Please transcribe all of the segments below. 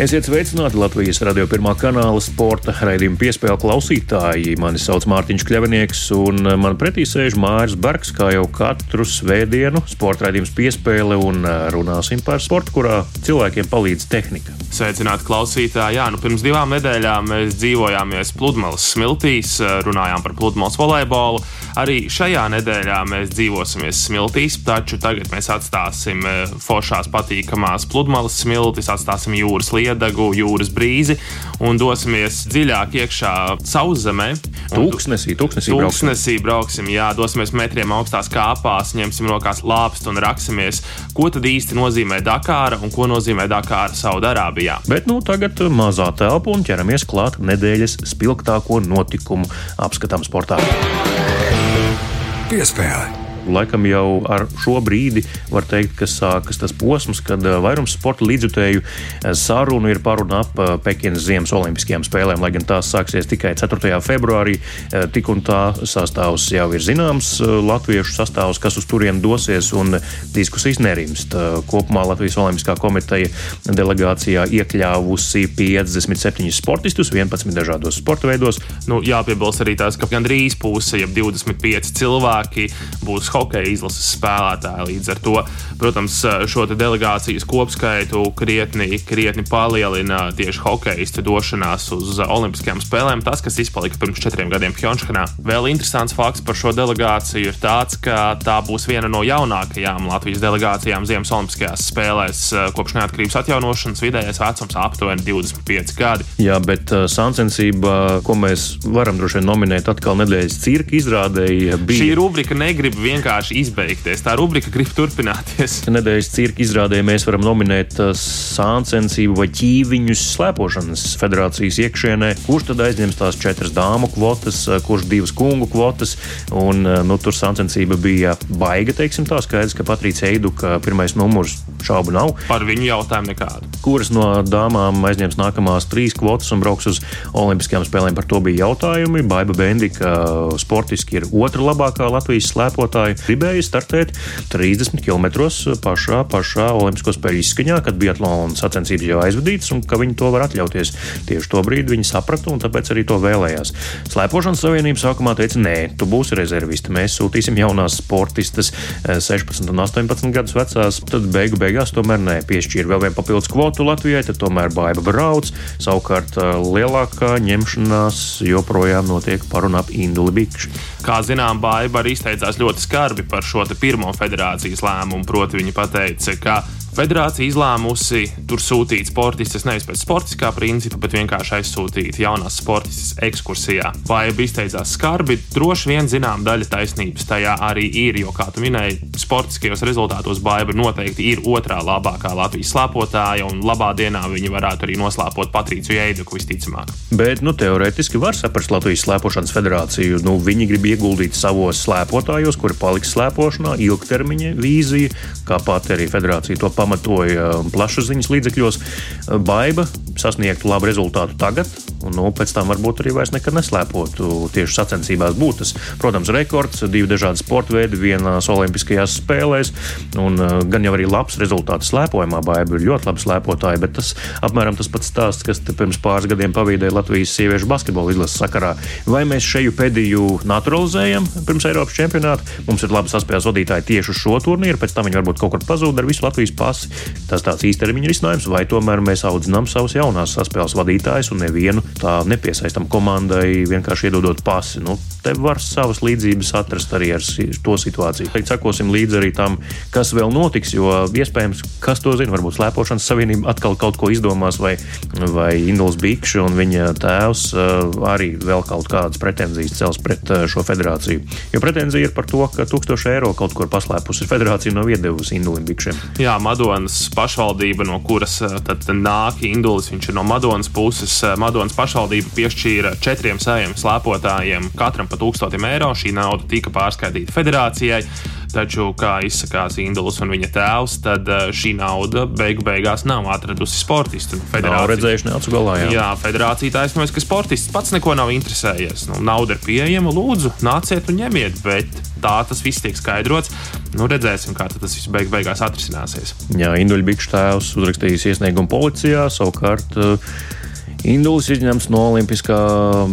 Esiet sveicināti Latvijas radio pirmā kanāla sporta raidījuma piespēļu klausītāji. Mani sauc Mārtiņš Kļavinieks, un man pretī sēž Māris Bergs, kā jau katru svētdienu sporta raidījums piespēle, un runāsim par sportu, kurā cilvēkiem palīdz tehnika. Sveicināti klausītāji! Jā, nu pirms divām nedēļām mēs dzīvojāmies pludmales smiltīs, runājām par pludmales volejbolu. Arī šajā nedēļā mēs dzīvosimies smiltīs, taču tagad mēs atstāsim foršās, patīkamās pludmales smiltis, atstāsim jūras liedagu, jūras brīzi un dosimies dziļāk iekšā sauszemē. Tūkstnesī, tūkstnesī, tūkstnesī brauksim. Jā, dosimies metriem augstās kāpās, ņemsim rokās lāpstu un raksimies, ko tad īsti nozīmē Dakāra un ko nozīmē Dakāra Saudārābijā. Bet nu tagad mazā telpa un ķeramies klāt nedēļas spilgtāko notikumu apskatām sportā. Piespēle laikam jau ar šo brīdi var teikt, ka sākas tas posms, kad eh, vairums sporta līdzjutēju eh, sarunu ir paruna ap eh, Pekinas Ziemas Olimpiskajām spēlēm, lai gan tās sāksies tikai 4. februārī. Tik un tā sastāvs jau ir zināms, latviešu sastāvs, kas uz turieni dosies, un diskusijas nerimst. Kopumā Latvijas Olimpiskā komiteja delegācijā iekļāvusi 57 sportistus 11 dažādos sporta veidos. Nu, jāpiebilst arī tas, ka gandrīz puse, ja 25 cilvēki būs hokeja izlases spēlētāji. Līdz ar to, protams, šo delegācijas kopskaitu krietni, krietni palielina tieši hokeja došanās uz Olimpiskajām spēlēm. Tas, kas izpalika pirms četriem gadiem Pjončkanā. Vēl interesants fakts par šo delegāciju ir tāds, ka tā būs viena no jaunākajām Latvijas delegācijām Ziemas Olimpiskajās spēlēs kopš neatkarības atjaunošanas. Vidējais vecums aptuveni 25 gadi. Jā, bet uh, sāncensība, ko mēs varam droši vien nominēt atkal nedēļas cirka izrādēji, bija. Šī rubrika negrib vienkārši vienkārši izbeigties. Tā rubrika grib turpināties. Nedēļas cirka izrādē mēs varam nominēt uh, sāncensību vai ķīviņus slēpošanas federācijas iekšienē. Kurš tad aizņems tās četras dāmu kvotas, uh, kurš divas kungu kvotas? Un, uh, nu, tur sāncensība bija baiga, teiksim tā, skaidrs, ka Patricija Eiduka pirmais numurs šaubu nav. Par viņu jautājumu nekādu. Kuras no dāmām aizņems nākamās trīs kvotas un brauks uz Olimpiskajām spēlēm? Par to bija jautājumi. Baiba Bendika sportiski ir otra labākā Latvijas slēpotāja lai gribēja startēt 30 km pašā, pašā Olimpisko spēļu izskaņā, kad biatlona sacensības jau aizvadītas un ka viņi to var atļauties. Tieši to brīdi viņi saprata un tāpēc arī to vēlējās. Slēpošanas savienība sākumā teica, nē, tu būsi rezervisti, mēs sūtīsim jaunās sportistas 16 eh, un 18 gadus vecās, tad beigu beigās tomēr nē, piešķīra vēl vienu papildus kvotu Latvijai, tad tomēr baiva brauc. Savukārt eh, lielākā ņemšanās joprojām notiek par un ap Induli Bikšu. Kā zinām, baiva arī izteicās ļoti skarbi par šo pirmo federācijas lēmumu. Proti, viņi teica, ka Federācija izlēmusi tur sūtīt sportistus nevis pēc sportiskā principa, bet vienkārši aizsūtīt jaunās sportistas ekskursijā. Vai izteicās skarbi, droši vien zinām daļa taisnības tajā arī ir, jo, kā tu minēji, sportiskajos rezultātos Baiba noteikti ir otrā labākā Latvijas slēpotāja, un labā dienā viņi varētu arī noslēpot Patrīciju Eiduku visticamāk. Bet, nu, teorētiski var saprast Latvijas slēpošanas federāciju. Nu, viņi grib ieguldīt savos slēpotājos, kuri paliks slēpošanā, ilgtermiņa vīzija, kā pat arī federācija to pamatoja plašsaziņas līdzekļos. Baiba sasniegtu labu rezultātu tagad, un nu, pēc tam varbūt arī vairs nekad neslēpotu tieši sacensībās būt tas, protams, rekords, divi dažādi sporta veidi vienās olimpiskajās spēlēs, un uh, gan jau arī labs rezultāts slēpojumā. Baiba ir ļoti labi slēpotāji, bet tas apmēram tas pats stāsts, kas pirms pāris gadiem pavīdēja Latvijas sieviešu basketbola izlases sakarā. Vai mēs šeju pēdējo naturalizējam pirms Eiropas čempionāta? Mums ir labi saspēles vadītāji tieši uz šo turnīru, pēc tam viņi varbūt kaut kur pazūd ar visu Latvijas pasi. Tas tāds īstermiņa risinājums, vai tomēr mēs audzinām savus jaunās saspēles vadītājus un nevienu tā nepiesaistam komandai, vienkārši iedodot pasi. Nu, te var savas līdzības atrast arī ar to situāciju. Teikt, sekosim līdzi arī tam, kas vēl notiks, jo iespējams, kas to zina, varbūt slēpošanas savienība atkal kaut ko izdomās, vai, vai Induls Bikšs un viņa tēvs uh, arī vēl kaut kādas pretenzijas cels pret uh, šo federāciju. Jo pretenzija ir par to, ka 1000 eiro kaut kur paslēpusi federācija nav iedevusi Indulim Bikšiem. Jā, Madonas pašvaldība, no kuras uh, tad nāk Indulis, viņš ir no Madonas puses. Madonas pašvaldība piešķīra četriem saviem slēpotājiem katram pa tūkstotim eiro. Šī nauda tika pārskaitīta federācijai. Taču, kā izsakās Induls un viņa tēvs, tad šī nauda beigu beigās nav atradusi sportistu. Federācija nav redzējuši neacu galā. Jā, jā federācija taisnojas, ka sportists pats neko nav interesējies. Nu, nauda ir pieejama, lūdzu, nāciet un ņemiet, bet tā tas viss tiek skaidrots. Nu, redzēsim, kā tas viss beig beigās atrisināsies. Jā, Induļa Bikšs tēvs uzrakstījis iesniegumu policijā, savukārt. Uh, Indulis izņemts no olimpiskā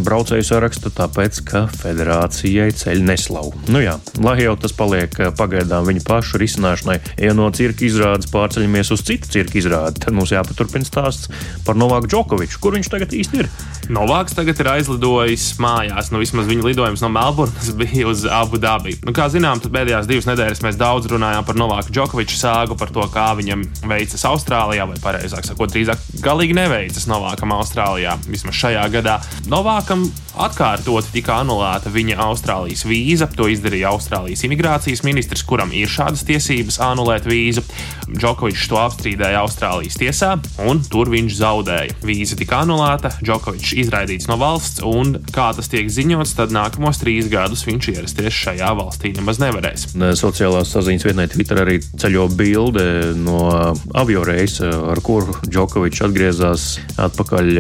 braucēju saraksta, tāpēc, ka federācijai ceļ neslavu. Nu jā, lai jau tas paliek eh, pagaidām viņa pašu risināšanai, ja no cirka izrādes pārceļamies uz citu cirka izrādi, tad mums jāpaturpina stāsts par Novāku Džokoviču. Kur viņš tagad īsti ir? Novāks tagad ir aizlidojis mājās. Nu, vismaz viņa lidojums no Melburnas bija uz Abu Dabi. Nu, kā zinām, pēdējās divas nedēļas mēs daudz runājām par Novāku Džokoviču sāgu, par to, kā viņam veicas Austrālijā, vai pareizāk sakot, drīzāk galīgi neveicas Novākam Austrālijā. Austrālijā. Vismaz šajā gadā Novākam atkārtoti tika anulēta viņa Austrālijas vīza. To izdarīja Austrālijas imigrācijas ministrs, kuram ir šādas tiesības anulēt vīzu. Džokovičs to apstrīdēja Austrālijas tiesā, un tur viņš zaudēja. Vīza tika anulēta, Džokovičs izraidīts no valsts, un, kā tas tiek ziņots, tad nākamos trīs gadus viņš ierasties šajā valstī nemaz nevarēs. Sociālās saziņas vietnē Twitter arī ceļo bilde no avio reisa, ar kuru Džokovičs atgriezās atpakaļ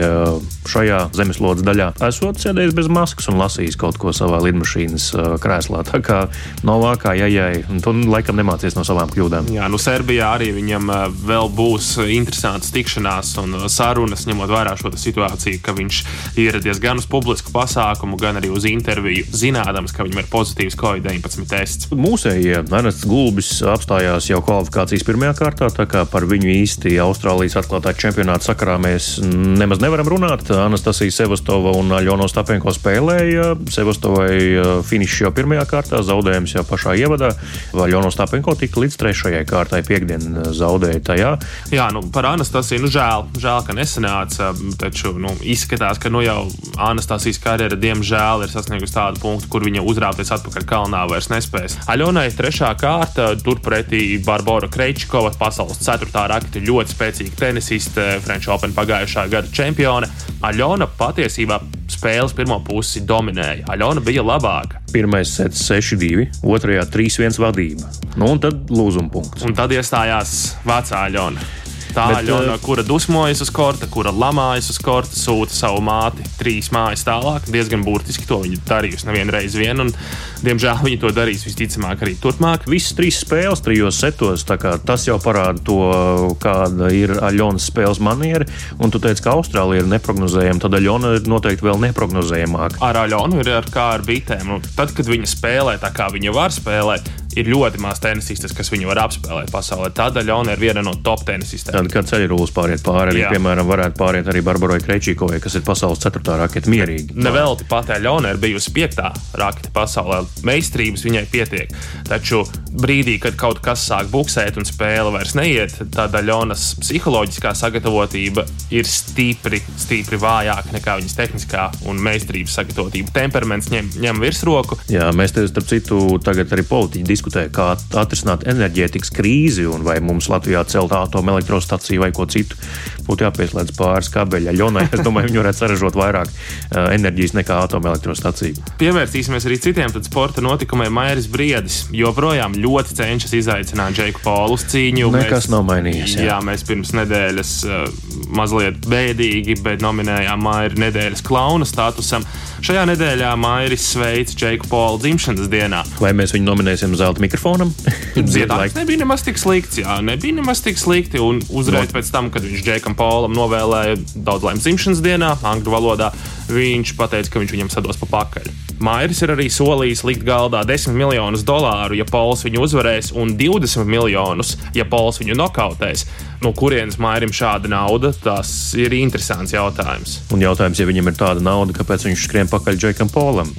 šajā zemeslodes daļā. Esot sēdējis bez maskas un lasījis kaut ko savā lidmašīnas krēslā. Tā kā Novākā, ja jai, tu laikam nemācies no savām kļūdām. Jā, nu Serbijā arī viņam vēl būs interesants tikšanās un sarunas, ņemot vērā šo situāciju, ka viņš ieradies gan uz publisku pasākumu, gan arī uz interviju, zinādams, ka viņam ir pozitīvs COVID-19 tests. Mūsējie Ernests Gulbis apstājās jau kvalifikācijas pirmajā kārtā, tā kā par viņu īsti Austrālijas atklātā čempionāta sakarā mēs nemaz nevaram runāt. Anastasija Sevastova un Aļona Stapenko spēlēja. Sevastovai uh, finišs jau pirmajā kārtā, zaudējums jau pašā ievadā. Aļona Stapenko tika līdz trešajai kārtai, piekdien uh, zaudēja tajā. Jā, nu, par Anastasiju nu, žēl, žēl, ka nesanāca. Taču nu, izskatās, ka nu, jau Anastasijas karjera diemžēl ir sasniegusi tādu punktu, kur viņa uzrāpties atpakaļ kalnā vairs nespēs. Aļonai trešā kārta, turpretī Barbara Kreičkova, pasaules ceturtā raketa, ļoti spēcīga tenisiste, French Open pagājušā gada čempione. Aļona patiesībā spēles pirmo pusi dominēja. Aļona bija labāka. Pirmais sets 6-2, otrajā 3-1 vadība. Nu, un tad lūzuma punkts. Un tad iestājās vecā Aļona. Tā ir Ļona, uh, kura dusmojas uz korta, kura lamājas uz korta, sūta savu māti trīs mājas tālāk. Diezgan burtiski to viņa darījusi nevienu reizi vien, un diemžēl viņa to darīs visticamāk arī turpmāk. Visas trīs spēles, trijos setos, tas jau parāda to, kāda ir Aļonas spēles maniera. Un tu teici, ka Austrālija ir neparedzējama, tad Aļona ir noteikti vēl neparedzējamāka. Ar Aļonu ir ar kā ar bitēm. Nu, tad, kad viņa spēlē tā, kā viņa var spēlēt, ir ļoti maz tenisistas, kas viņu var apspēlēt pasaulē. Tādēļ Aļona ir viena no top tenisistēm. Tad, kad ceļrulis pāriet pāri, arī, Jā. piemēram, varētu pāriet arī Barbarai Krečīkovai, kas ir pasaules ceturtā raketa mierīgi. Nevelti pat Aļona ir bijusi piektā raketa pasaulē. Meistarības viņai pietiek. Taču brīdī, kad kaut kas sāk buksēt un spēle vairs neiet, tad Aļonas psiholoģiskā sagatavotība ir stipri, stipri vājāka nekā viņas tehniskā un meistarības sagatavotība. Temperaments ņem, ņem virsroku. Jā, mēs te starp citu tagad arī politiķi diskutē, kā atrisināt enerģētikas krīzi un vai mums Latvijā celt atomelektrostaciju vai ko citu. Būtu jāpieslēdz pāris kabeļa ļaunai. Es domāju, viņi varētu saražot vairāk uh, enerģijas nekā atomelektrostacija. Pievērsīsimies arī citiem sporta notikumiem. Mairis Briedis joprojām ļoti cenšas izaicināt Džeku Polu uz cīņu. Nekas mēs, nav mainījies. Jā. jā, mēs pirms nedēļas uh, mazliet bēdīgi, bet nominējām Mairi nedēļas klauna statusam. Šajā nedēļā Mairis sveic Džeku Polu dzimšanas dienā. Vai mēs viņu nominēsim zelta mikrofonam? Ziedājums nebija nemaz tik slikts, jā, nebija nemaz tik slikti. Un uzreiz no. pēc tam, kad viņš Džekam Polam novēlēja daudz laimes dzimšanas dienā, angļu valodā, viņš teica, ka viņš viņam sados pa pakaļ. Mairis ir arī solījis likt galdā 10 miljonus dolāru, ja Pols viņu uzvarēs, un 20 miljonus, ja Pols viņu nokautēs. No kurienes Mairim šāda nauda? Tas ir interesants jautājums. Un jautājums, ja viņam ir tāda nauda, kāpēc viņš skrien pakaļ Džekam Polam?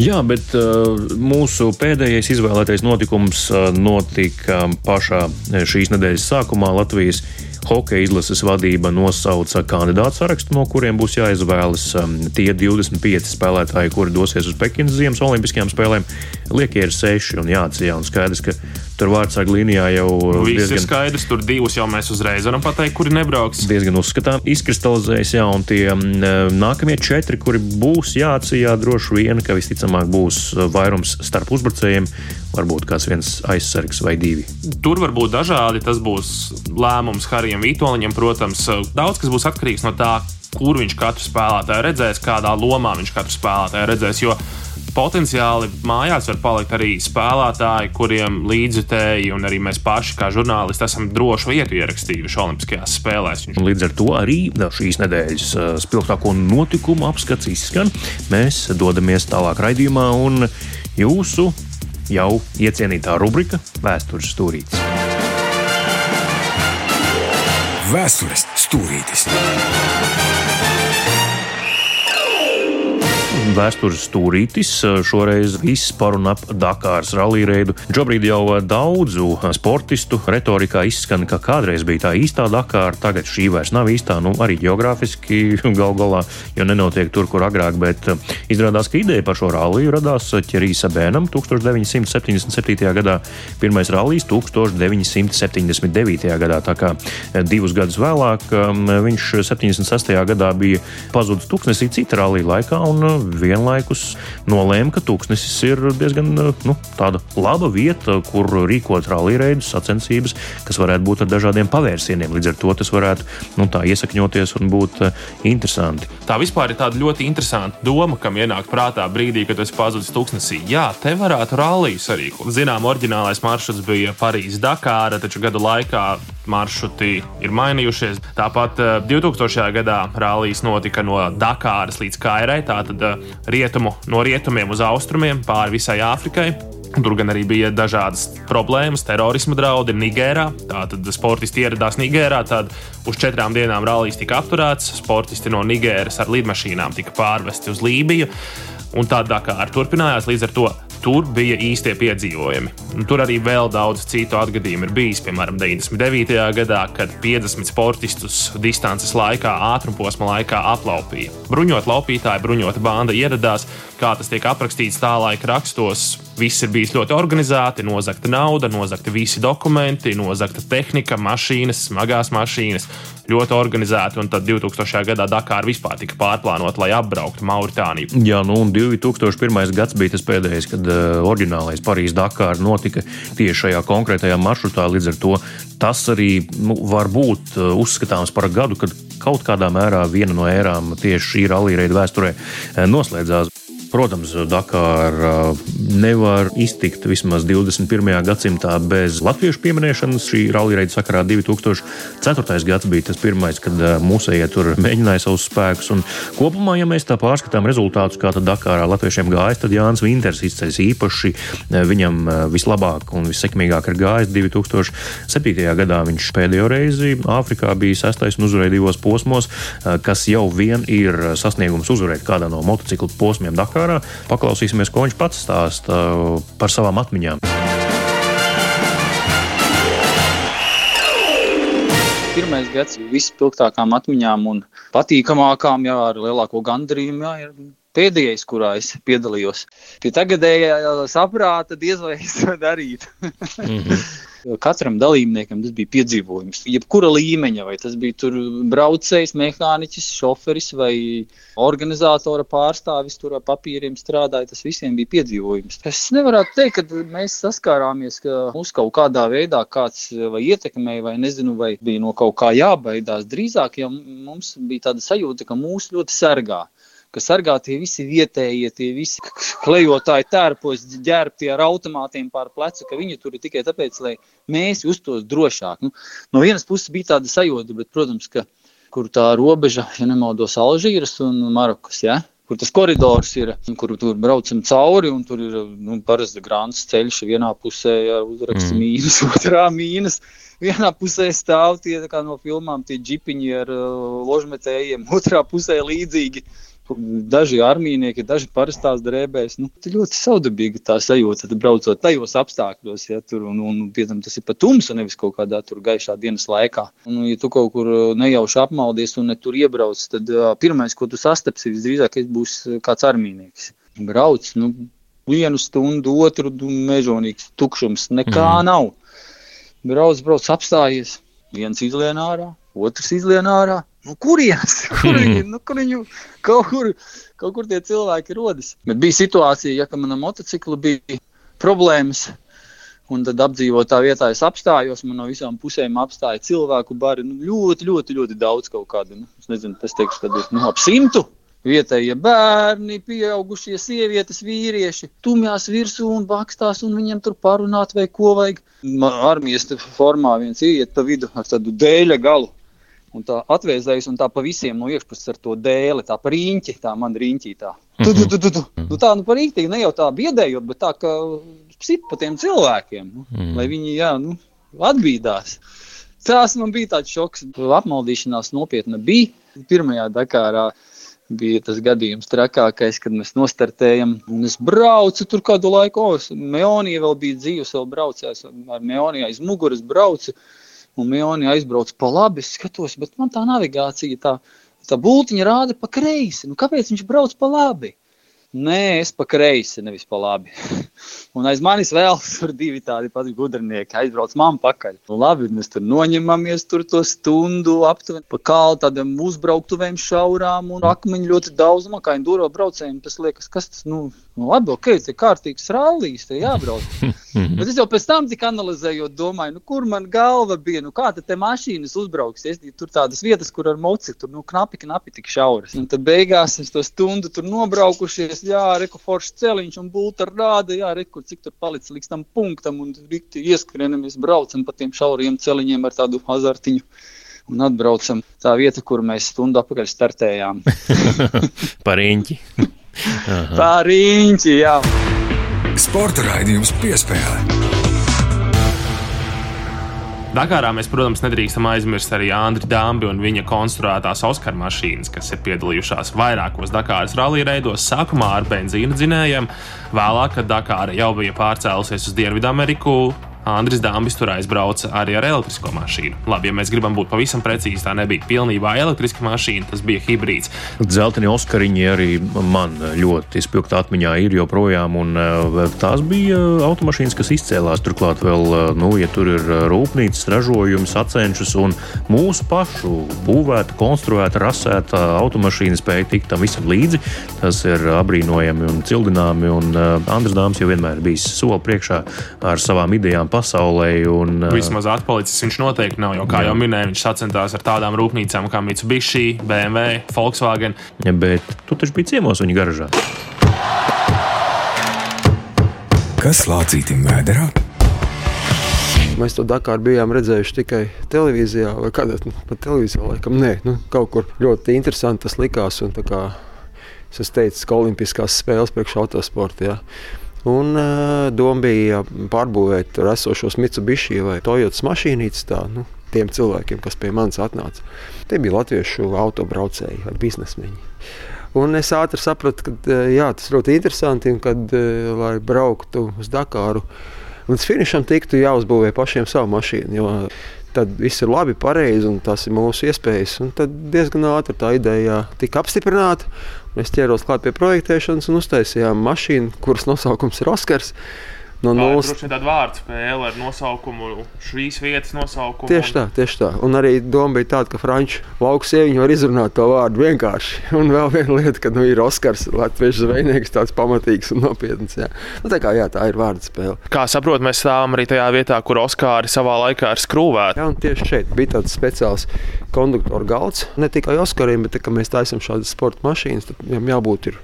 Jā, bet uh, mūsu pēdējais izvēlētais notikums uh, notika pašā šīs nedēļas sākumā Latvijas Hokeja izlases vadība nosauca kandidātu sarakstu, no kuriem būs jāizvēlas um, tie 25 spēlētāji, kuri dosies uz Pekinas Ziemas Olimpiskajām spēlēm. Liekie ir seši un jāatzīst, un skaidrs, ka Tur vārdsargu līnijā jau nu, viss diezgan, ir skaidrs. Tur divus jau mēs uzreiz varam pateikt, kuri nebrauks. Diezgan uzskatām, izkristalizējas, jā, un tie mm, nākamie četri, kuri būs jāatcijā, droši vien, ka visticamāk būs vairums starp uzbrucējiem, varbūt kāds viens aizsargs vai divi. Tur var būt dažādi. Tas būs lēmums Harijam Vitoļņam, protams. Daudz kas būs atkarīgs no tā, kur viņš katru spēlētāju redzēs, kādā lomā viņš katru spēlētāju redzēs. Jo potenciāli mājās var palikt arī spēlētāji, kuriem līdzjutēji un arī mēs paši, kā žurnālisti, esam drošu vietu ierakstījuši Olimpiskajās spēlēs. Līdz ar to arī šīs nedēļas uh, spilgtāko notikumu apskats izskan. Mēs dodamies tālāk raidījumā un jūsu jau iecienītā rubrika Vēstures stūrītis. Vēstures stūrītis. Vēstures stūrītis. Šoreiz viss par un ap Dakāras rallija reidu. Šobrīd jau daudzu sportistu retorikā izskan, ka kādreiz bija tā īstā Dakāra, tagad šī vairs nav īstā, nu arī geogrāfiski gal galā, jo nenotiek tur, kur agrāk, bet izrādās, ka ideja par šo ralliju radās Ķerīsa Bēnam 1977. gadā, pirmais rallijs 1979. gadā, tā kā divus gadus vēlāk viņš 76. gadā bija pazudis tūkstnesī cita rallija laikā un vienlaikus nolēma, ka Tūkstnesis ir diezgan nu, laba vieta, kur rīkot rallija reidus, sacensības, kas varētu būt ar dažādiem pavērsieniem. Līdz ar to tas varētu nu, iesakņoties un būt uh, interesanti. Tā vispār ir tāda ļoti interesanta doma, kam ienāk prātā brīdī, kad es pazudis Tūkstnesī. Jā, te varētu rallijas arī. Zinām, oriģinālais maršruts bija Parīzes Dakāra, taču gadu laikā maršruti ir mainījušies. Tāpat 2000. gadā rallijas notika no Dakāras līdz Kairai. Tātad rietumu, no rietumiem uz austrumiem pāri visai Āfrikai. Tur gan arī bija dažādas problēmas, terorisma draudi Nigērā. Tātad sportisti ieradās Nigērā, tad uz četrām dienām rallijas tika apturēts. Sportisti no Nigēras ar lidmašīnām tika pārvesti uz Lībiju. Un tādā kā ar turpinājās, līdz ar to tur bija īstie piedzīvojumi. Un tur arī vēl daudz citu atgadījumu ir bijis. Piemēram, 99. gadā, kad 50 sportistus distances laikā, ātrumposma laikā aplaupīja. Bruņot laupītāji, bruņota banda ieradās, kā tas tiek aprakstīts tā laika rakstos. Viss ir bijis ļoti organizēti, nozagta nauda, nozagta visi dokumenti, nozagta tehnika, mašīnas, smagās mašīnas. Ļoti organizēti, un tad 2000. gadā Dakāra vispār tika pārplānota, lai apbrauktu Mauritāniju. Jā, nu un 2001. gads bija tas pēdējais, kad uh, oriģinālais Parīzes Dakāra notika tieši šajā konkrētajā maršrutā. Līdz ar to tas arī nu, var būt uh, uzskatāms par gadu, kad kaut kādā mērā viena no ērām tieši šī rallija reida vēsturē uh, noslēdzās. Protams, Dakāra nevar iztikt vismaz 21. gadsimtā bez latviešu pieminēšanas. Šī rallija sakarā 2004. gads bija tas pirmais, kad mūsējie tur mēģināja savus spēkus. Un kopumā, ja mēs tā pārskatām rezultātus, kā tad Dakārā latviešiem gājas, tad Jānis Vinters izceļas īpaši. Viņam vislabāk un vissekmīgāk ir gājis 2007. gadā. Viņš pēdējo reizi Āfrikā bija sestais un uzvarēja divos posmos, kas jau vien ir sasniegums uzvarēt kādā no motociklu posmiem Dakārā sakarā. Paklausīsimies, ko viņš pats stāsta par savām atmiņām. Pirmais gads vispilgtākām atmiņām un patīkamākām, jā, ar lielāko gandarījumu, jā, ir pēdējais, kurā es piedalījos. Pie tagadējā saprāta diez vai es to darītu. mm -hmm. Katram dalībniekam tas bija piedzīvojums. Jebkura līmeņa, vai tas bija braucējs, mehāniķis, šoferis vai organizatora pārstāvis, tur ar papīriem strādāja, tas visiem bija piedzīvojums. Es nevaru teikt, ka mēs saskārāmies, ka mūs kaut kādā veidā kāds vai ietekmēja, vai nezinu, vai bija no kaut kā jābaidās. Drīzāk jau mums bija tāda sajūta, ka mūs ļoti sargā ka sargā tie visi vietējie, tie visi klejotāji tērpos ģērbti ar automātiem pār plecu, ka viņi tur ir tikai tāpēc, lai mēs justos drošāk. Nu, no vienas puses bija tāda sajūta, bet, protams, ka kur tā robeža, ja nemaldos, Alžīras un Marokas, ja? kur tas koridors ir, kur tur braucam cauri, un tur ir nu, parasti grāmatas ceļš. Vienā pusē ir uzraksts mm. mīnus, otrā mīnus. Vienā pusē stāv tie no filmām, tie džipiņi ar uh, ložmetējiem, otrā pusē līdzīgi daži armijnieki, daži parastās drēbēs. Nu, tā ļoti saudabīga tā sajūta, tad braucot tajos apstākļos, ja tur un, un, un tas ir pat tumsa, nevis kaut kādā tur gaišā dienas laikā. Un, ja tu kaut kur nejauši apmaldies un ne tur iebrauc, tad uh, pirmais, ko tu sastapsi, visdrīzāk būs kāds armijnieks. Brauc, nu, vienu stundu, otru mežonīgs tukšums, nekā mm. nav. Brauc, brauc, apstājies, viens izlien ārā, otrs izlien ārā Nu, kurienes? Kur viņi, nu, kur viņu kaut kur, kaut kur tie cilvēki rodas? Bet bija situācija, ja manam motociklu bija problēmas. Un tad apdzīvotā vietā es apstājos, man no visām pusēm apstāja cilvēku bari. Nu, ļoti, ļoti, ļoti daudz kaut kādu. Nu, es nezinu, tas teikšu, kad ir nu, ap simtu. Vietējie bērni, pieaugušie sievietes, vīrieši, tumjās virsū un bakstās, un viņiem tur parunāt, vai ko vajag. Armijas formā viens iet pa vidu ar tādu dēļa galu Un tā atvēsējas un tā pa visiem no iekšpuses ar to dēli, tā par rīņķi, tā man rīņķī tā. Tu, tu, tu, tu, tu. Nu, tā nu par rīktīgi, ne jau tā biedējot, bet tā, ka sit pa tiem cilvēkiem, nu, mm. lai viņi, jā, nu, atbīdās. Tas man bija tāds šoks. Apmaldīšanās nopietna bija. Pirmajā Dakārā bija tas gadījums trakākais, kad mēs nostartējam. Es braucu tur kādu laiku, oh, Meonija vēl bija dzīves, vēl braucējis ar Meoniju aiz muguras braucu un Mioni aizbrauc pa labi. Es skatos, bet man tā navigācija, tā, tā būtiņa rāda pa kreisi. Nu, kāpēc viņš brauc pa labi? Nē, es pa kreisi, nevis pa labi. un aiz manis vēl tur divi tādi pati gudrinieki aizbrauc man pakaļ. Nu, labi, mēs tur noņemamies tur to stundu aptuveni pa kālu tādiem uzbrauktuvēm šaurām un akmeņu ļoti daudz. Man kā induro braucējiem tas liekas, kas tas, nu, nu labi, ok, ir kārtīgs rallijas, te jābrauc. Bet es jau pēc tam tik analizējot, domāju, nu, kur man galva bija, nu kā tad te mašīnas uzbrauksies. Tur tādas vietas, kur ar moci tur nu, knapi, knapi tik šauras. Un tad beigās es to stundu tur nobraukušies jā, reku foršs celiņš un būtu rāda, jā, reku, cik tur palicis līdz tam punktam un rikti ieskrienamies, braucam pa tiem šauriem celiņiem ar tādu azartiņu. Un atbraucam tā vieta, kur mēs stundu atpakaļ startējām. Par īņķi. Par īņķi, jā. Sporta raidījums piespēlē. Dakarā mēs, protams, nedrīkstam aizmirst arī Andriu Dāmbi un viņa konstruētās Oskara mašīnas, kas ir piedalījušās vairākos Dakāras rallija reidos, sākumā ar benzīna dzinējiem, vēlāk, kad Dakāra jau bija pārcēlusies uz Dienvidameriku, Andris Dāmbis tur aizbrauca arī ar elektrisko mašīnu. Labi, ja mēs gribam būt pavisam precīzi, tā nebija pilnībā elektriska mašīna, tas bija hibrīds. Zeltaini Oskariņi arī man ļoti izpilgta atmiņā ir joprojām, un eh, tās bija automašīnas, kas izcēlās. Turklāt vēl, eh, nu, ja tur ir rūpnīcas, ražojums, sacenšas un mūsu pašu būvēta, konstruēta, rasēta automašīna spēja tikt tam visam līdzi, tas ir abrīnojami un cildināmi, un eh, Andris Dāmbis jau vienmēr bijis soli priekšā ar savām idejām pasaulē. Un, Vismaz atpalicis viņš noteikti nav. Jo, kā jā. jau minēju, viņš sacensties ar tādām rūpnīcām kā Mitsubishi, BMW, Volkswagen. Ja, bet tu taču biji ciemos viņa garažā. Kas lācītim vēderā? Mēs to Dakāru bijām redzējuši tikai televīzijā, vai kādā nu, televīzijā, laikam, nē, nu, kaut kur ļoti interesanti tas likās. Un, kā, es teicu, ka Olimpiskās spēles priekš autosporta. Ja. Un uh, doma bija pārbūvēt tur esošos Mitsubishi vai Toyotas mašīnītes tā, nu, tiem cilvēkiem, kas pie manis atnāca. Tie bija latviešu autobraucēji ar biznesmeņi. Un es ātri sapratu, ka jā, tas ļoti interesanti, un kad, lai brauktu uz Dakāru, līdz finišam tiktu jāuzbūvē pašiem savu mašīnu. Jo tad viss ir labi, pareizi, un tas ir mūsu iespējas. Un tad diezgan ātri tā ideja tika apstiprināta. Mēs ķēros klāt pie projektēšanas un uztaisījām mašīnu, kuras nosaukums ir Oskars. No nulles. Tā ir tāda vārdu spēle ar nosaukumu, šīs vietas nosaukumu. Tieši tā, tieši tā. Un arī doma bija tāda, ka franču lauku sieviņa var izrunāt to vārdu vienkārši. Un vēl viena lieta, ka nu, ir Oskars, latviešu zvejnieks, tāds pamatīgs un nopietns. Jā. Nu, tā, kā, jā, tā ir vārdu spēle. Kā saprotu, mēs stāvam arī tajā vietā, kur Oskāri savā laikā ir skrūvēti. Jā, un tieši šeit bija tāds speciāls konduktoru galds. Ne tikai Oskariem, bet, kad mēs taisām šādas sporta mašīnas, tad viņam jābūt ir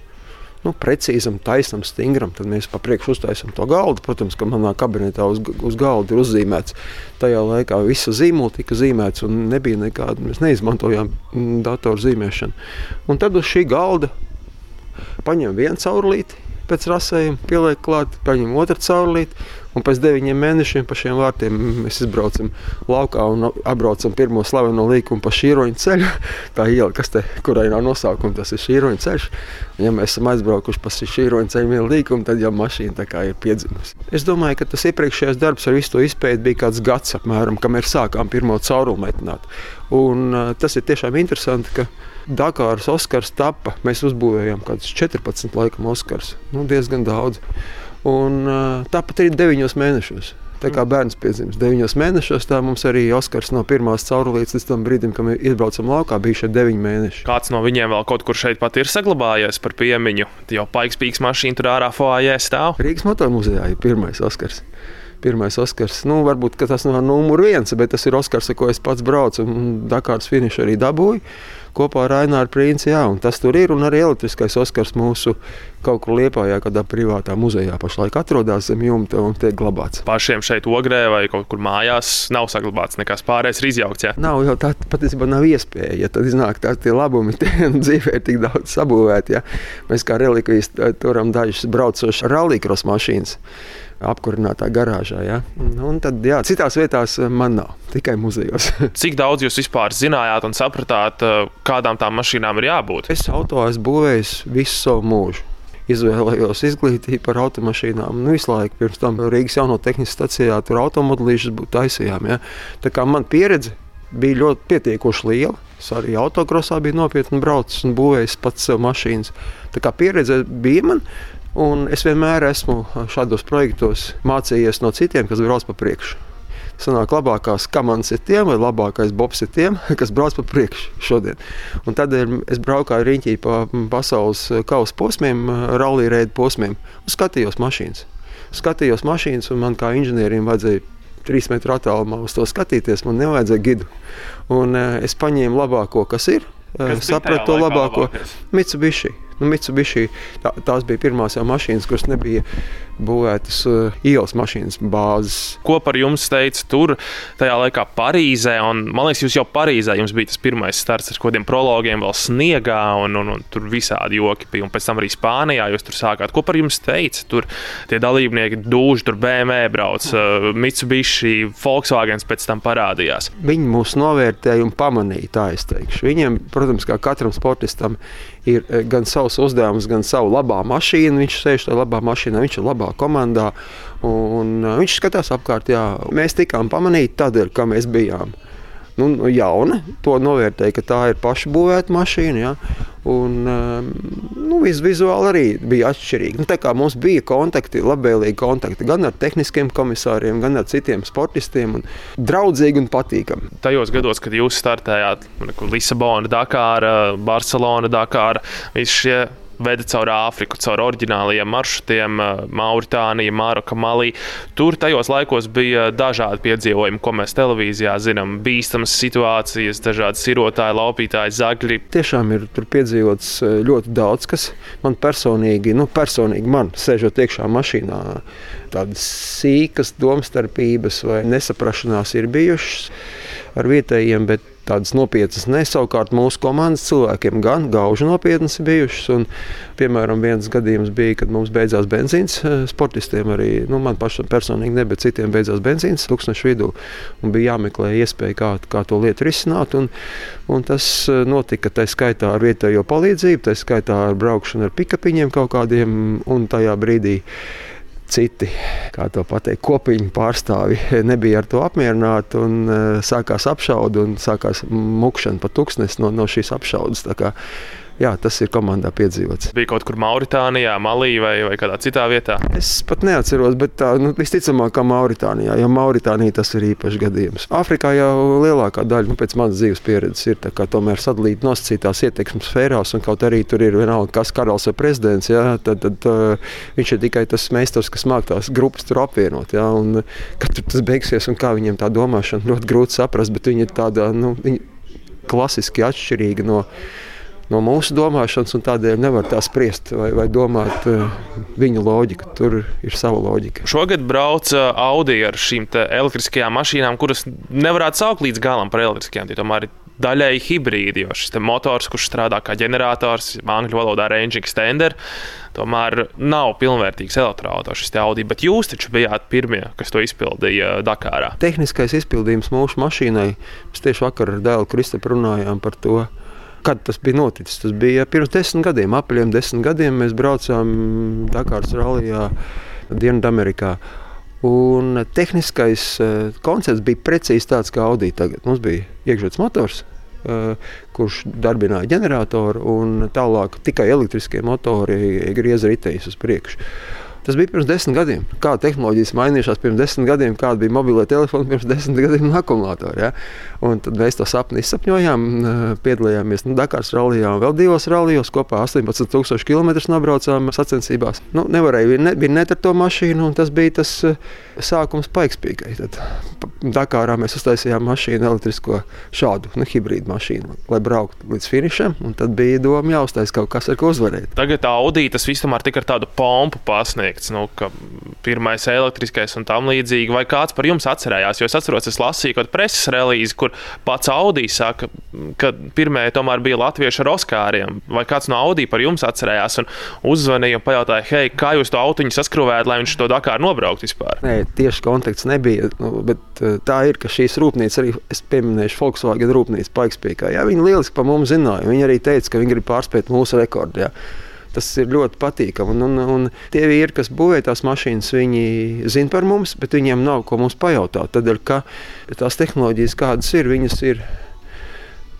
nu, precīzam, taisnam, stingram. Tad mēs pa priekšu uztaisām to galdu. Protams, ka manā kabinetā uz, uz galda ir uzzīmēts. Tajā laikā visa zīmola tika zīmēts un nebija nekāda. Mēs neizmantojām mm, datoru zīmēšanu. Un tad uz šī galda paņem vienu caurlīti pēc rasējuma, pieliek klāt, paņem otru caurlīti Un pēc deviņiem mēnešiem pa šiem vārtiem mēs izbraucam laukā un apbraucam pirmo slaveno līkumu pa šīroņu ceļu. Tā iela, kas te, kurai nav nosaukuma, tas ir šīroņu ceļš. Ja mēs esam aizbraukuši pa šīroņu ceļu līkumu, tad jau mašīna ir piedzimusi. Es domāju, ka tas iepriekšējais darbs ar visu to izpēti bija kāds gads apmēram, kamēr sākām pirmo caurumu metināt. Un, uh, tas ir tiešām interesanti, ka Dakāras Oskars tapa. Mēs uzbūvējām kaut kādus 14 laikam Oskars. Nu, diezgan daudz. Un tāpat arī 9 mēnešos. Tā kā bērns piedzimis 9 mēnešos, tā mums arī Oskars no pirmās caurulītes līdz tam brīdim, kad iebraucam laukā, bija šie 9 mēneši. Kāds no viņiem vēl kaut kur šeit pat ir saglabājies par piemiņu? Jau paiks pīks mašīna tur ārā foajē stāv. Rīgas motormuzejā ir pirmais Oskars pirmais Oskars. Nu, varbūt tas nav numurs viens, bet tas ir Oskars, ar ko es pats braucu. Dakāras finišu arī dabūju kopā ar Raināru Princi. Jā, tas tur ir un arī elektriskais Oskars mūsu kaut kur liepājā, kādā privātā muzejā pašlaik atrodas zem jumta un tiek glabāts. Pašiem šeit ogrē vai kaut kur mājās nav saglabāts nekas pārējais, ir izjaukts. Jā. Nav jau tā patiesībā nav iespēja. Ja tad iznāk tā, tie labumi, tie dzīvē ir tik daudz sabūvēti. Ja. Mēs kā relikvijas turam dažas braucošas rallija mašīnas apkurinātā garāžā. Ja? Un tad, jā, citās vietās eh, man nav, tikai muzejos. Cik daudz jūs vispār zinājāt un sapratāt, eh, kādām tām mašīnām ir jābūt? Es auto esmu būvējis visu savu mūžu. Izvēlējos izglītību par automašīnām. Nu, visu laiku pirms tam Rīgas jauno tehniskā stacijā tur automobilīšas taisījām. Ja? Tā kā man pieredze bija ļoti pietiekoši liela. Es arī autokrosā biju nopietni braucis un būvējis pats sev mašīnas. Tā kā pieredze bija man, Un es vienmēr esmu šādos projektos mācījies no citiem, kas brauc pa priekšu. Sanāk, labākās komandas ir tiem, vai labākais bobs ir tiem, kas brauc pa priekšu šodien. Un tādēļ es braucu riņķī pa pasaules kausa posmiem, rallija reidu posmiem un skatījos mašīnas. Skatījos mašīnas, un man kā inženierim vajadzēja trīs metru attālumā uz to skatīties. Man nevajadzēja gidu. Un, uh, es paņēmu labāko, kas ir. Uh, sapratu to labāko. Mitsubishi. Nu, Mitsubishi tā, tās bija pirmās mašīnas, kuras nebija būvētas uh, ielas mašīnas bāzes. Ko par jums teica tur, tajā laikā Parīzē? Un, man liekas, jūs jau Parīzē jums bija tas pirmais starts ar kādiem prologiem, vēl sniegā, un, un, un tur visādi joki bija. Un pēc tam arī Spānijā jūs tur sākāt. Ko par jums teica? Tur tie dalībnieki dūži, tur BMW brauc, uh, Mitsubishi, Volkswagen pēc tam parādījās. Viņi mūs novērtēja un pamanīja, tā es teikšu. Viņiem, protams, kā katram sportistam, ir eh, gan savs uzdevums, gan savu labā mašīnu. Viņš sēž tajā labā mašīnā, viņš ir labā komandā. Un eh, viņš skatās apkārt. Jā. Mēs tikām pamanīti tādēļ, ka mēs bijām nu, jauna. To novērtēja, ka tā ir pašbūvēta mašīna. Ja? Un, ehm, nu, vizuāli arī bija atšķirīgi. Nu, mums bija kontakti, labvēlīgi kontakti gan ar tehniskiem komisāriem, gan ar citiem sportistiem. Un draudzīgi un patīkami. Tajos gados, kad jūs startējāt Lisabona, Dakāra, Barcelona, Dakāra, visi šie veda caur Āfriku, caur oriģinālajiem maršrutiem, eh, Mauritānija, Maroka, Malī. Tur tajos laikos bija dažādi piedzīvojumi, ko mēs televīzijā zinām. Bīstamas situācijas, dažādi sirotāji, laupītāji, zagļi. Tiešām ir piedzīvots eh, ļoti daudz, kas man personīgi, nu, personīgi man, sēžot iekšā mašīnā, tādas sīkas domstarpības vai nesaprašanās ir bijušas ar vietējiem, bet tādas nopietnas ne. Savukārt mūsu komandas cilvēkiem gan gauži nopietnas bijušas. Un, piemēram, viens gadījums bija, kad mums beidzās benzīns. Eh, sportistiem arī, nu, man pašam personīgi ne, bet citiem beidzās benzīns tūkstošu vidū. Un bija jāmeklē iespēja, kā, kā to lietu risināt. Un, un tas eh, notika tā skaitā ar vietējo palīdzību, tā skaitā ar braukšanu ar pikapiņiem kaut kādiem un tajā brīdī citi, kā to pateikt, kopiņu pārstāvi nebija ar to apmierināti un uh, sākās apšaude un sākās mukšana pa tuksnesi no, no šīs apšaudes jā, tas ir komandā piedzīvots. Bija kaut kur Mauritānijā, Malī vai, vai kādā citā vietā? Es pat neatceros, bet tā nu, visticamāk, ka Mauritānijā, jo Mauritānija tas ir īpašs gadījums. Āfrikā jau lielākā daļa, nu, pēc manas dzīves pieredzes, ir tomēr sadalīta nosacītās ietekmes sfērās, un kaut arī tur ir vienalga, kas karalis vai prezidents, jā, tad, tad uh, viņš ir tikai tas meistars, kas māk tās grupas tur apvienot. Jā, un, kad tas beigsies un kā viņiem tā domāšana ļoti grūti saprast, bet viņi ir tāda, nu, viņi klasiski atšķirīga no no mūsu domāšanas, un tādēļ nevar tā spriest vai, vai domāt uh, viņa loģiku. Tur ir sava loģika. Šogad brauca Audi ar šīm elektriskajām mašīnām, kuras nevarētu saukt līdz galam par elektriskajām. Tomēr daļēji hibrīdi, jo šis motors, kurš strādā kā ģenerators, angļu valodā range extender, tomēr nav pilnvērtīgs elektroautors, šis Audi. Bet jūs taču bijāt pirmie, kas to izpildīja Dakārā. Tehniskais izpildījums mūsu mašīnai. Mēs tieši vakar ar dēlu Kristapam runājām par to. Kad tas bija noticis? Tas bija pirms desmit gadiem, apmēram desmit gadiem. Mēs braucām Dakāras rallijā Dienvidamerikā. Un tehniskais uh, koncepts bija precīzi tāds, kā Audi tagad. Mums bija iekšzemes motors, uh, kurš darbināja ģeneratoru, un tālāk tikai elektriskie motori grieza riteņus uz priekšu. Tas bija pirms desmit gadiem. Kā tehnoloģijas mainījušās pirms desmit gadiem, kāda bija mobilā telefona pirms desmit gadiem un akumulātori. Ja? Un tad mēs to sapni izsapņojām, piedalījāmies nu, Dakaras rallijā un vēl divos rallijos. Kopā 18,000 km nobraucām sacensībās. Nu, nevarēja, ne, bija net ar to mašīnu, un tas bija tas sākums paikspīgai. Tad Dakarā mēs uztaisījām mašīnu elektrisko šādu nu, hibrīdu mašīnu, lai brauktu līdz finišam. Tad bija doma jāuztais kaut kas, ar ko uzvarēt. Tagad Audi tas viss tomēr tika ar tādu pompu pasniegt teikts, nu, ka pirmais elektriskais un tam līdzīgi, vai kāds par jums atcerējās? Jo es atceros, es lasīju kaut preses relīzi, kur pats Audi saka, ka pirmie tomēr bija latvieši ar Oskāriem. Vai kāds no Audi par jums atcerējās un uzzvanīja un pajautāja, hei, kā jūs to autiņu saskrūvējat, lai viņš to Dakāru nobraukt vispār? Nē, tieši konteksts nebija, nu, bet eh, tā ir, ka šīs rūpnīcas arī, es pieminēšu Volkswagen rūpnīcu Paikspīkā. Jā, viņi lieliski par mums zināja. Viņi arī teica, ka viņi grib pārspēt mūsu rekordu. Jā. Tas ir ļoti patīkami. Un, un, un tie vīri, kas būvē tās mašīnas, viņi zina par mums, bet viņiem nav ko mums pajautāt. Tādēļ, ka tās tehnoloģijas, kādas ir, viņas ir.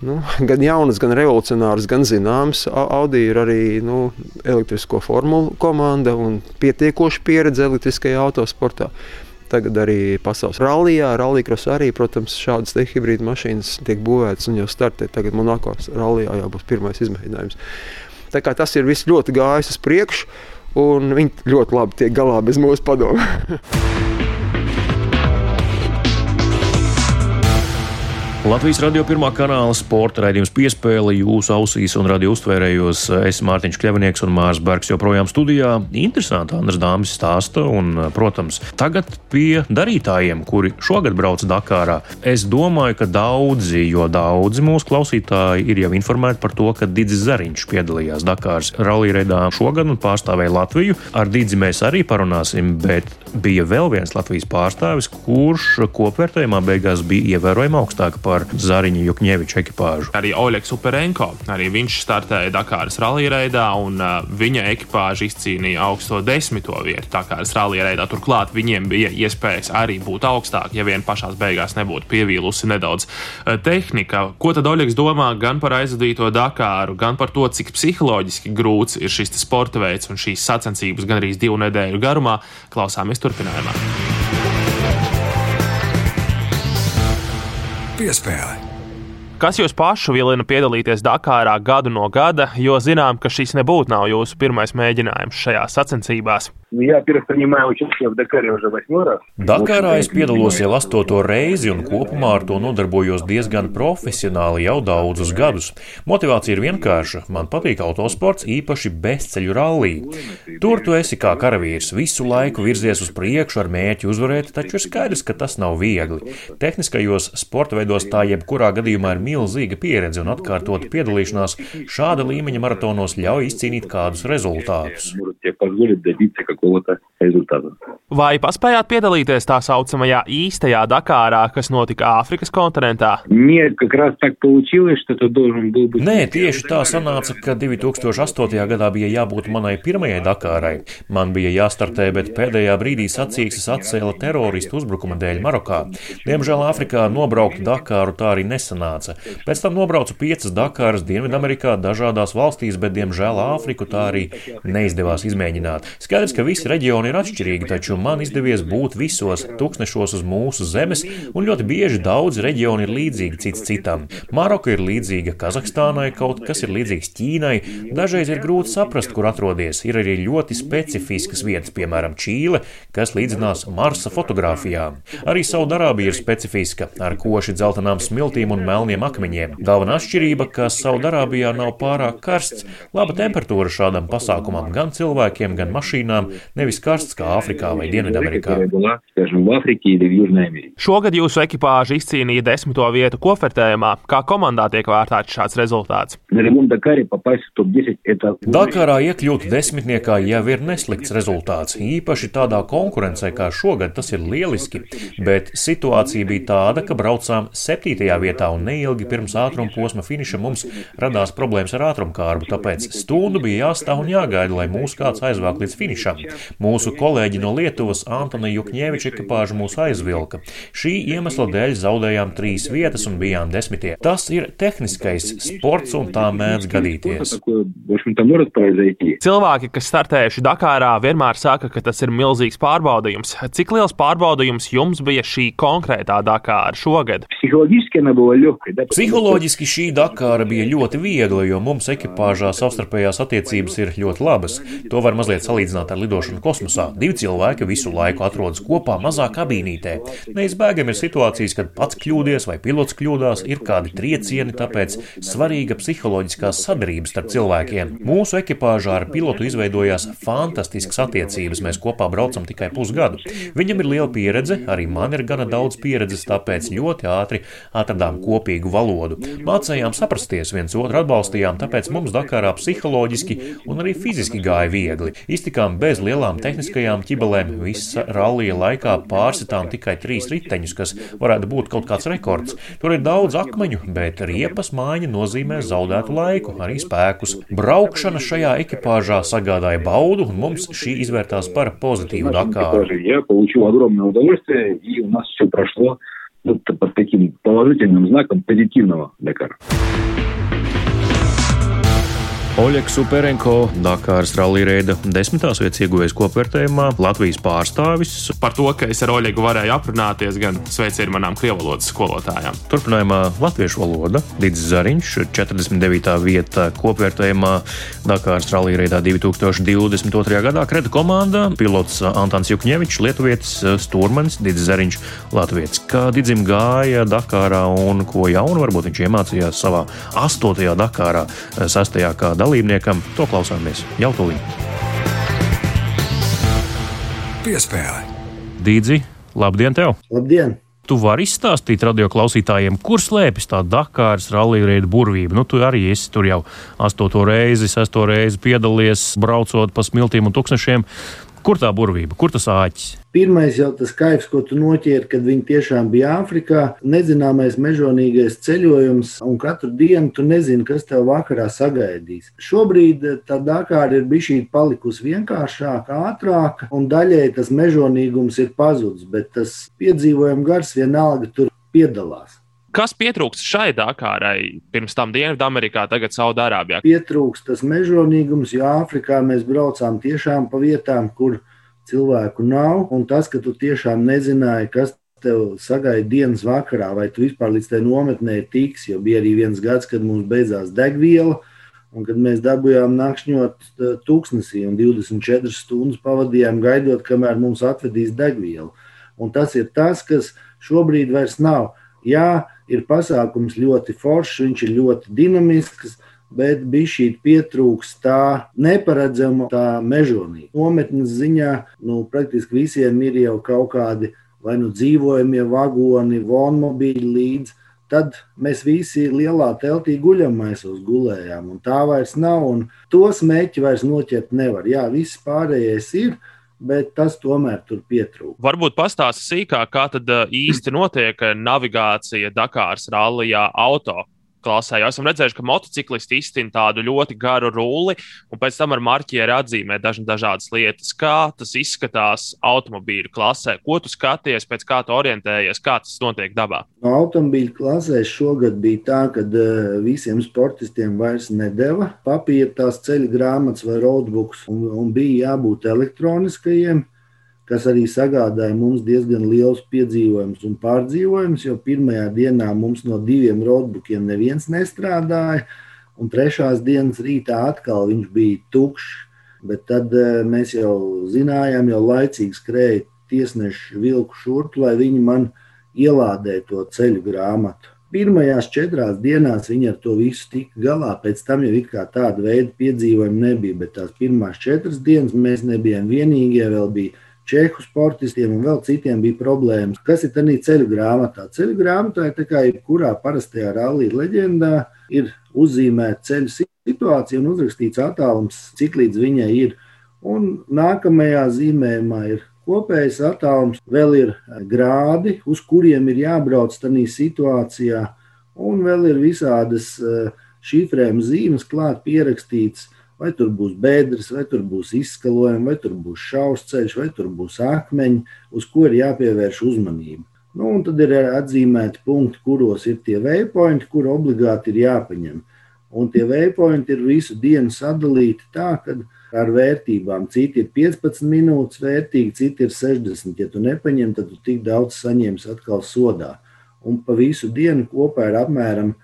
Nu, gan jaunas, gan revolucionāras, gan zināmas. Audi ir arī nu, elektrisko formulu komanda un pietiekoša pieredze elektriskajā autosportā. Tagad arī pasaules rallijā, rallycross arī, protams, šādas hibrīda mašīnas tiek būvētas un jau startē. Tagad Monako rallijā jau būs pirmais izmēģinājums. Tas ir viss ļoti gājis uz priekšu, un viņi ļoti labi tiek galā bez mūsu padomu. Latvijas radio pirmā kanāla sporta raidījums piespēle jūsu ausīs un radio uztvērējos. Es Mārtiņš Kļavnieks un Mārs Bergs joprojām studijā. Interesanti Andras Dāmas stāsta un, protams, tagad pie darītājiem, kuri šogad brauc Dakārā. Es domāju, ka daudzi, jo daudzi mūsu klausītāji ir jau informēti par to, ka Digis Zariņš piedalījās Dakāras rallija šogad un pārstāvēja Latviju. Ar Digi mēs arī parunāsim, bet bija vēl viens Latvijas pārstāvis, kurš kopvērtējumā beigās bija ievērojami augstāk par Zariņu Jukņeviču ekipāžu. Arī Oļegs Uperenko, arī viņš startēja Dakāras rallija reidā, un uh, viņa ekipāža izcīnīja augsto desmito vietu Dakāras rallija reidā. Turklāt viņiem bija iespējas arī būt augstāk, ja vien pašās beigās nebūtu pievīlusi nedaudz uh, tehnika. Ko tad Oļegs domā gan par aizvadīto Dakāru, gan par to, cik psiholoģiski grūts ir šis sporta veids un šīs sacensības gan arī divu nedēļu garumā? Klausāmies turpinājumā. Piespēle. Kas jūs pašu vilina piedalīties Dakārā gadu no gada, jo zinām, ka šis nebūtu nav jūsu pirmais mēģinājums šajās sacensībās? Я, во-первых, принимаю участие в Дакаре уже восьмой раз. Dakarā es piedalos jau astoto reizi un kopumā ar to nodarbojos diezgan profesionāli jau daudzus gadus. Motivācija ir vienkārša. Man patīk autosports, īpaši bezceļu rallī. Tur tu esi kā karavīrs, visu laiku virzies uz priekšu ar mērķi uzvarēt, taču ir skaidrs, ka tas nav viegli. Tehniskajos sporta veidos tā jebkurā gadījumā ir milzīga pieredze un atkārtota piedalīšanās šāda līmeņa maratonos ļauj izcīnīt kādus rezultātus Kola rezultātā. Vai paspējāt piedalīties tā saucamajā īstajā Dakārā, kas notika Āfrikas kontinentā? Nē, tieši tā sanāca, ka 2008. gadā bija jābūt manai pirmajai Dakārai. Man bija jāstartē, bet pēdējā brīdī sacīkses atcēla teroristu uzbrukuma dēļ Marokā. Diemžēl Āfrikā nobraukt Dakāru tā arī nesanāca. Pēc tam nobraucu piecas Dakāras Dienvidamerikā dažādās valstīs, bet diemžēl Āfriku tā arī neizdevās izmēģināt. Skaidrs, ka visi reģioni ir atšķirīgi, taču man izdevies būt visos tūkstnešos uz mūsu zemes, un ļoti bieži daudz reģioni ir līdzīgi cits citam. Maroka ir līdzīga Kazahstānai, kaut kas ir līdzīgs Ķīnai. Dažreiz ir grūti saprast, kur atrodies. Ir arī ļoti specifiskas vietas, piemēram, Čīle, kas līdzinās Marsa fotografijām. Arī Saudarābija ir specifiska, ar koši dzeltenām smiltīm un melniem akmeņiem. Galvenā atšķirība, ka Saudarābijā nav pārāk karsts, laba temperatūra šādam pasākumam gan cilvēkiem, gan mašīnām, nevis karsts kā Āfrikā vai Dienvidamerikā. Šogad jūsu ekipāža izcīnīja desmito vietu kofetējumā. Kā komandā tiek vērtēts šāds rezultāts? Dakarā iekļūt desmitniekā jau ir neslikts rezultāts. Īpaši tādā konkurencē kā šogad tas ir lieliski, bet situācija bija tāda, ka braucām septītajā vietā un neilgi pirms ātruma posma finiša mums radās problēmas ar ātrumkārbu, tāpēc stundu bija jāstāv un jāgaida, lai mūs kāds aizvāk līdz finišam. Mūsu kolēģi no Lietuvas Antona Jukņēviča ekipāža mūs aizvilka. Šī iemesla dēļ zaudējām trīs vietas un bijām desmitie. Tas ir tehniskais sports un tā mēdz gadīties. Cilvēki, kas startējuši Dakārā, vienmēr saka, ka tas ir milzīgs pārbaudījums. Cik liels pārbaudījums jums bija šī konkrētā Dakāra šogad? Psiholoģiski šī Dakāra bija ļoti viegla, jo mums ekipāžā savstarpējās attiecības ir ļoti labas. To var mazliet salīdzināt ar lidošanu kosmosā. Divi cilvēki visu laiku atrodas kopā mazā kabīnītē. Neizbēgami ir situācijas, kad pats kļūdies vai pilots kļūdās, ir kādi triecieni, tāpēc svarīga psiholoģiskā sadarbība starp cilvēkiem. Mūsu ekipāžā ar pilotu izveidojās fantastiskas attiecības. Mēs kopā braucam tikai pusgadu. Viņam ir liela pieredze, arī man ir gana daudz pieredzes, tāpēc ļoti ātri atradām kopīgu valodu. Mācījām saprasties, viens otru atbalstījām, tāpēc mums Dakarā psiholoģiski un arī fiziski gāja viegli. Iztikām bez lielām tehniskajām ķibelēm, visa rallija laikā pārsitām tikai trīs riteņus, kas varētu būt kaut kāds rekords. Tur ir daudz akmeņu, bet riepas mājiņa nozīmē zaudētu laiku, arī spēkus. Braukšana šajā ekipāžā sagādāja baudu, un mums šī izvērtās par pozitīvu Dakāru. Я получил огромное удовольствие, и у нас все прошло вот под таким положительным знаком позитивного Дакара. Oļegs Superenko, Dakāras rallija desmitās vietas ieguvējis kopvērtējumā, Latvijas pārstāvis. Par to, ka es ar Oļegu varēju aprunāties, gan sveicienu manām krievu valodas skolotājām. Turpinājumā latviešu valoda Dits Zariņš, 49. vieta kopvērtējumā Dakāras rallija 2022. gadā. Kreta komanda, pilots Antons Jukņevičs, Lietuvietis, Stūrmanis, Dits Zariņš, Latvietis. Kā Didzim gāja Dakārā un ko jaunu varbūt viņš iemācījās savā astotajā Dakārā, sastajā kā dalībniekam, to klausāmies jau tūlīt. Piespēle. Dīdzi, labdien tev! Labdien! Tu vari izstāstīt radio klausītājiem, kur slēpjas tā Dakāras rallija burvība. Nu, tu arī esi tur jau astoto reizi, sesto reizi piedalījies, braucot pa smiltīm un tuknešiem. Kur tā burvība, kur tas āķis? Pirmais jau tas kaifs, ko tu noķēri, kad viņi tiešām bija Āfrikā. Nezināmais mežonīgais ceļojums, un katru dienu tu nezini, kas tev vakarā sagaidīs. Šobrīd tā Dakāra ir bijusi palikusi vienkāršāka, ātrāka, un daļēji tas mežonīgums ir pazudis, bet tas piedzīvojuma gars vienalga tur piedalās. Kas pietrūkst šai Dakārai pirms tam Dienvidamerikā, tagad Saudārābijā? Pietrūkst tas mežonīgums, jo Āfrikā mēs braucām tiešām pa vietām, kur cilvēku nav. Un tas, ka tu tiešām nezināji, kas tev sagaida dienas vakarā, vai tu vispār līdz tai nometnē tiks, jo bija arī viens gads, kad mums beidzās degviela. Un kad mēs dabūjām nakšņot tūkstnesī un 24 stundas pavadījām gaidot, kamēr mums atvedīs degvielu. Un tas ir tas, kas šobrīd vairs nav. Jā, ir pasākums ļoti foršs, viņš ir ļoti dinamisks, bet bija šī pietrūkst tā neparedzama, tā mežonība. Nometnes ziņā nu, praktiski visiem ir jau kaut kādi vai nu dzīvojamie vagoni, vonmobīļi līdzi. Tad mēs visi lielā teltī guļamaisos gulējām, un tā vairs nav. To smēķi vairs noķert nevar. Jā, viss pārējais ir, bet tas tomēr tur pietrūkst. Varbūt pastāstīt sīkāk, kā tad īsti notiek navigācija Dakāras rallijā auto klasē. Jau esam redzējuši, ka motociklisti izstina tādu ļoti garu rulli, un pēc tam ar marķieru atzīmē dažna, dažādas lietas. Kā tas izskatās automobīļu klasē? Ko tu skaties, pēc kā tu orientējies, kā tas notiek dabā? No automobīļu klasē šogad bija tā, ka uh, visiem sportistiem vairs nedēva papīra tās ceļu grāmatas vai roadbooks, un, un bija jābūt elektroniskajiem kas arī sagādāja mums diezgan liels piedzīvojums un pārdzīvojums, jo pirmajā dienā mums no diviem roadbookiem neviens nestrādāja, un trešās dienas rītā atkal viņš bija tukšs. Bet tad eh, mēs jau zinājām, jau laicīgi skrēja tiesneši vilku šurp, lai viņi man ielādē to ceļu grāmatu. Pirmajās četrās dienās viņi ar to visu tika galā. Pēc tam jau tāda veida piedzīvojumi nebija. Bet tās pirmās četras dienas mēs nebijām vienīgie. Vēl bija čehu sportistiem un vēl citiem bija problēmas. Kas ir tādā ceļu grāmatā? Ceļu grāmatā ir tā kā jebkurā parastajā rallija leģendā, ir uzzīmēta ceļu situācija un uzrakstīts attālums, cik līdz viņai ir. Un nākamajā zīmējumā ir kopējais attālums, vēl ir grādi, uz kuriem ir jābrauc tādā situācijā, un vēl ir visādas eh, šifrējuma zīmes klāt pierakstītas. Vai tur būs bedres, vai tur būs izskalojumi, vai tur būs šausceļš, vai tur būs akmeņi, uz ko ir jāpievērš uzmanība. Nu, un tad ir atzīmēti punkti, kuros ir tie waypointi, kur obligāti ir jāpaņem. Un tie waypointi ir visu dienu sadalīti tā, ka ar vērtībām. Citi ir 15 minūtes vērtīgi, citi ir 60. Ja tu nepaņem, tad tu tik daudz saņemsi atkal sodā. Un pa visu dienu kopā ir apmēram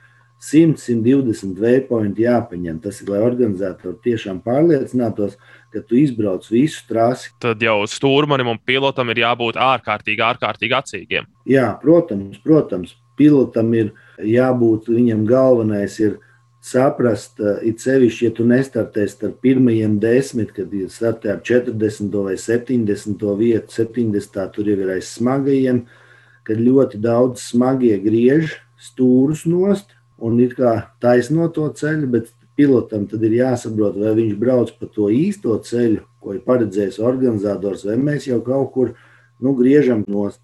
100-120 vērtīgi jāpaņem. Tas ir, lai organizatori tiešām pārliecinātos, ka tu izbrauc visu trasi. Tad jau stūrmanim un pilotam ir jābūt ārkārtīgi, ārkārtīgi acīgiem. Jā, protams, protams. Pilotam ir jābūt, viņam galvenais ir saprast, eh, it sevišķi, ja tu nestartēsi ar pirmajiem desmit, kad ir startē ar 40 vai 70 vietu, 70 tur jau ir aiz smagajiem, kad ļoti daudz smagie griež stūrus nost un ir kā taisno to ceļu, bet pilotam tad ir jāsaprot, vai viņš brauc pa to īsto ceļu, ko ir paredzējis organizators, vai mēs jau kaut kur nu, griežam nost.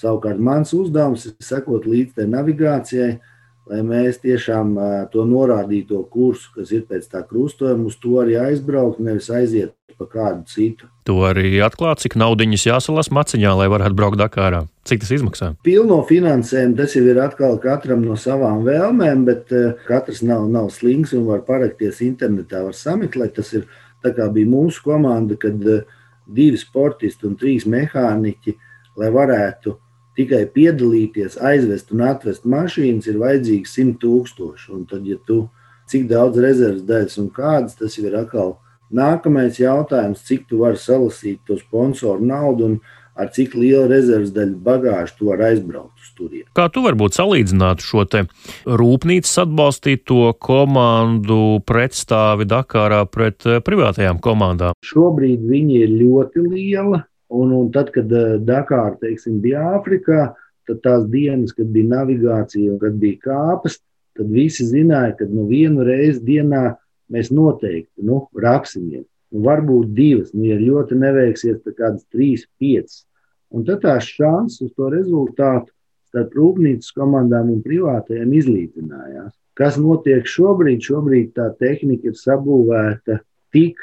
Savukārt mans uzdevums ir sekot līdz tai navigācijai, lai mēs tiešām to norādīto kursu, kas ir pēc tā krustojuma, uz to arī aizbraukt, nevis aiziet pa kādu citu. To arī atklāt, cik naudiņas jāsalas maciņā, lai varētu braukt Dakārā. Cik tas izmaksā? Pilno finansējumu tas jau ir atkal katram no savām vēlmēm, bet katrs nav, nav slings un var parakties internetā, var sameklēt. Tas ir tā kā bija mūsu komanda, kad divi sportisti un trīs mehāniķi, lai varētu tikai piedalīties, aizvest un atvest mašīnas ir vajadzīgi 100 tūkstoši. Un tad, ja tu cik daudz rezerves daļas un kādas, tas ir atkal nākamais jautājums, cik tu vari salasīt to sponsoru naudu un ar cik lielu rezerves daļu bagāžu tu vari aizbraukt uz turieni. Kā tu varbūt salīdzinātu šo te rūpnīcas atbalstīto komandu pretstāvi Dakārā pret eh, privātajām komandām? Šobrīd viņi ir ļoti liela. Un, un tad, kad eh, Dakāra teiksim, bija Āfrikā, tad tās dienas, kad bija navigācija un kad bija kāpas, tad visi zināja, ka nu, vienu reizi dienā mēs noteikti nu, rapsimies. Nu, varbūt divas, nu, ja ļoti neveiksies, tad kādas trīs, piecas. Un tad tās šansas uz to rezultātu starp rūpnīcas komandām un privātajiem izlīdzinājās. Kas notiek šobrīd? Šobrīd tā tehnika ir sabūvēta tik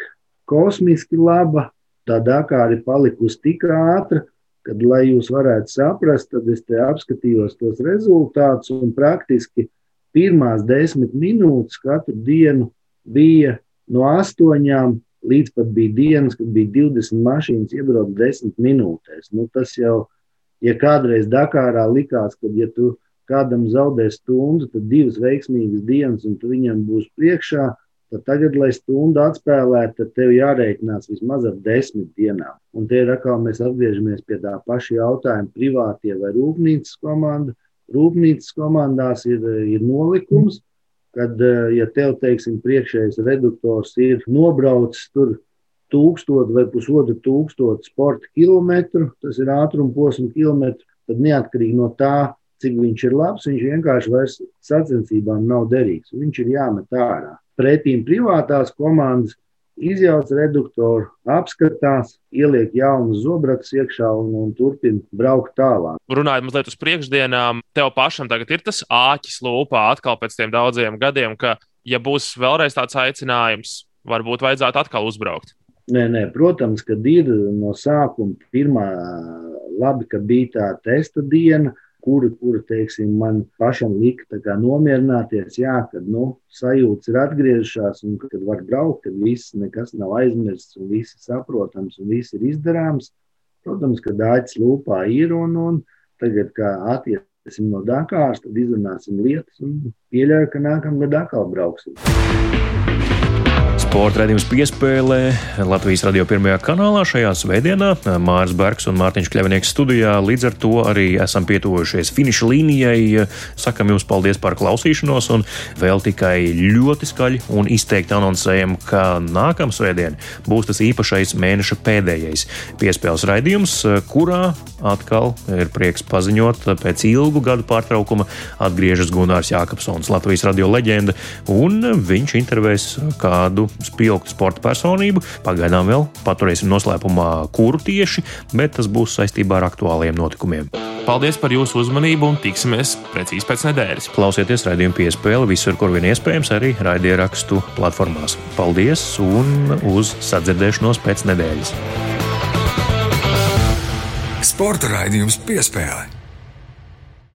kosmiski laba, tā Dakāra ir palikusi tik ātra, ka, lai jūs varētu saprast, tad es te apskatījos tos rezultātus un praktiski pirmās desmit minūtes katru dienu bija no astoņām līdz pat bija dienas, kad bija 20 mašīnas iebraukt desmit minūtēs. Nu, tas jau, ja kādreiz Dakārā likās, ka, ja tu kādam zaudē stundu, tad divas veiksmīgas dienas, un tu viņam būs priekšā, Tad tagad, lai stundu atspēlētu, tad tev jārēķinās vismaz ar desmit dienām. Un te ir atkal mēs atgriežamies pie tā paša jautājuma, privātie vai rūpnīcas komanda. Rūpnīcas komandās ir, ir nolikums, kad, ja tev, teiksim, priekšējais reduktors ir nobraucis tur tūkstotu vai pusotru tūkstotu sporta kilometru, tas ir ātruma posma kilometru, tad neatkarīgi no tā, cik viņš ir labs, viņš vienkārši vairs sacensībām nav derīgs. Viņš ir jāmet ārā. Pretīm privātās komandas izjauc reduktoru, apskatās, ieliek jaunas zobrakas iekšā un, un turpina braukt tālāk. Runājot mazliet uz priekšdienām, tev pašam tagad ir tas āķis lūpā atkal pēc tiem daudziem gadiem, ka, ja būs vēlreiz tāds aicinājums, varbūt vajadzētu atkal uzbraukt. Nē, nē, protams, ka ir no sākuma pirmā labi, ka bija tā testa diena, kura, kura teiksim, man pašam lika nomierināties, jā, kad nu, sajūtas ir atgriezušās un kad var braukt, kad viss nekas nav aizmirsts un viss ir saprotams un viss ir izdarāms. Protams, ka dāķis lūpā ir un, un tagad, kā attiesim no Dakāras, tad izrunāsim lietas un pieļauju, ka nākamgad atkal brauksim. Sporta redzējums piespēlē Latvijas radio pirmajā kanālā šajā svētdienā. Mārcis Bergs un Mārtiņš Kļavnieks studijā. Līdz ar to arī esam pietuvojušies finiša līnijai. Sakam jums paldies par klausīšanos un vēl tikai ļoti skaļi un izteikti anoncējam, ka nākamā svētdiena būs tas īpašais mēneša pēdējais piespēles raidījums, kurā atkal ir prieks paziņot, pēc ilgu gadu pārtraukuma atgriežas Gunārs Jākapsons, Latvijas radio leģenda, un viņš intervēs kādu spilgtu sporta personību. Pagaidām vēl paturēsim noslēpumā, kuru tieši, bet tas būs saistībā ar aktuāliem notikumiem. Paldies par jūsu uzmanību un tiksimies precīzi pēc nedēļas. Klausieties raidījumu piespēli visur, kur vien iespējams, arī raidierakstu platformās. Paldies un uz sadzirdēšanos pēc nedēļas! Sporta raidījums piespēle.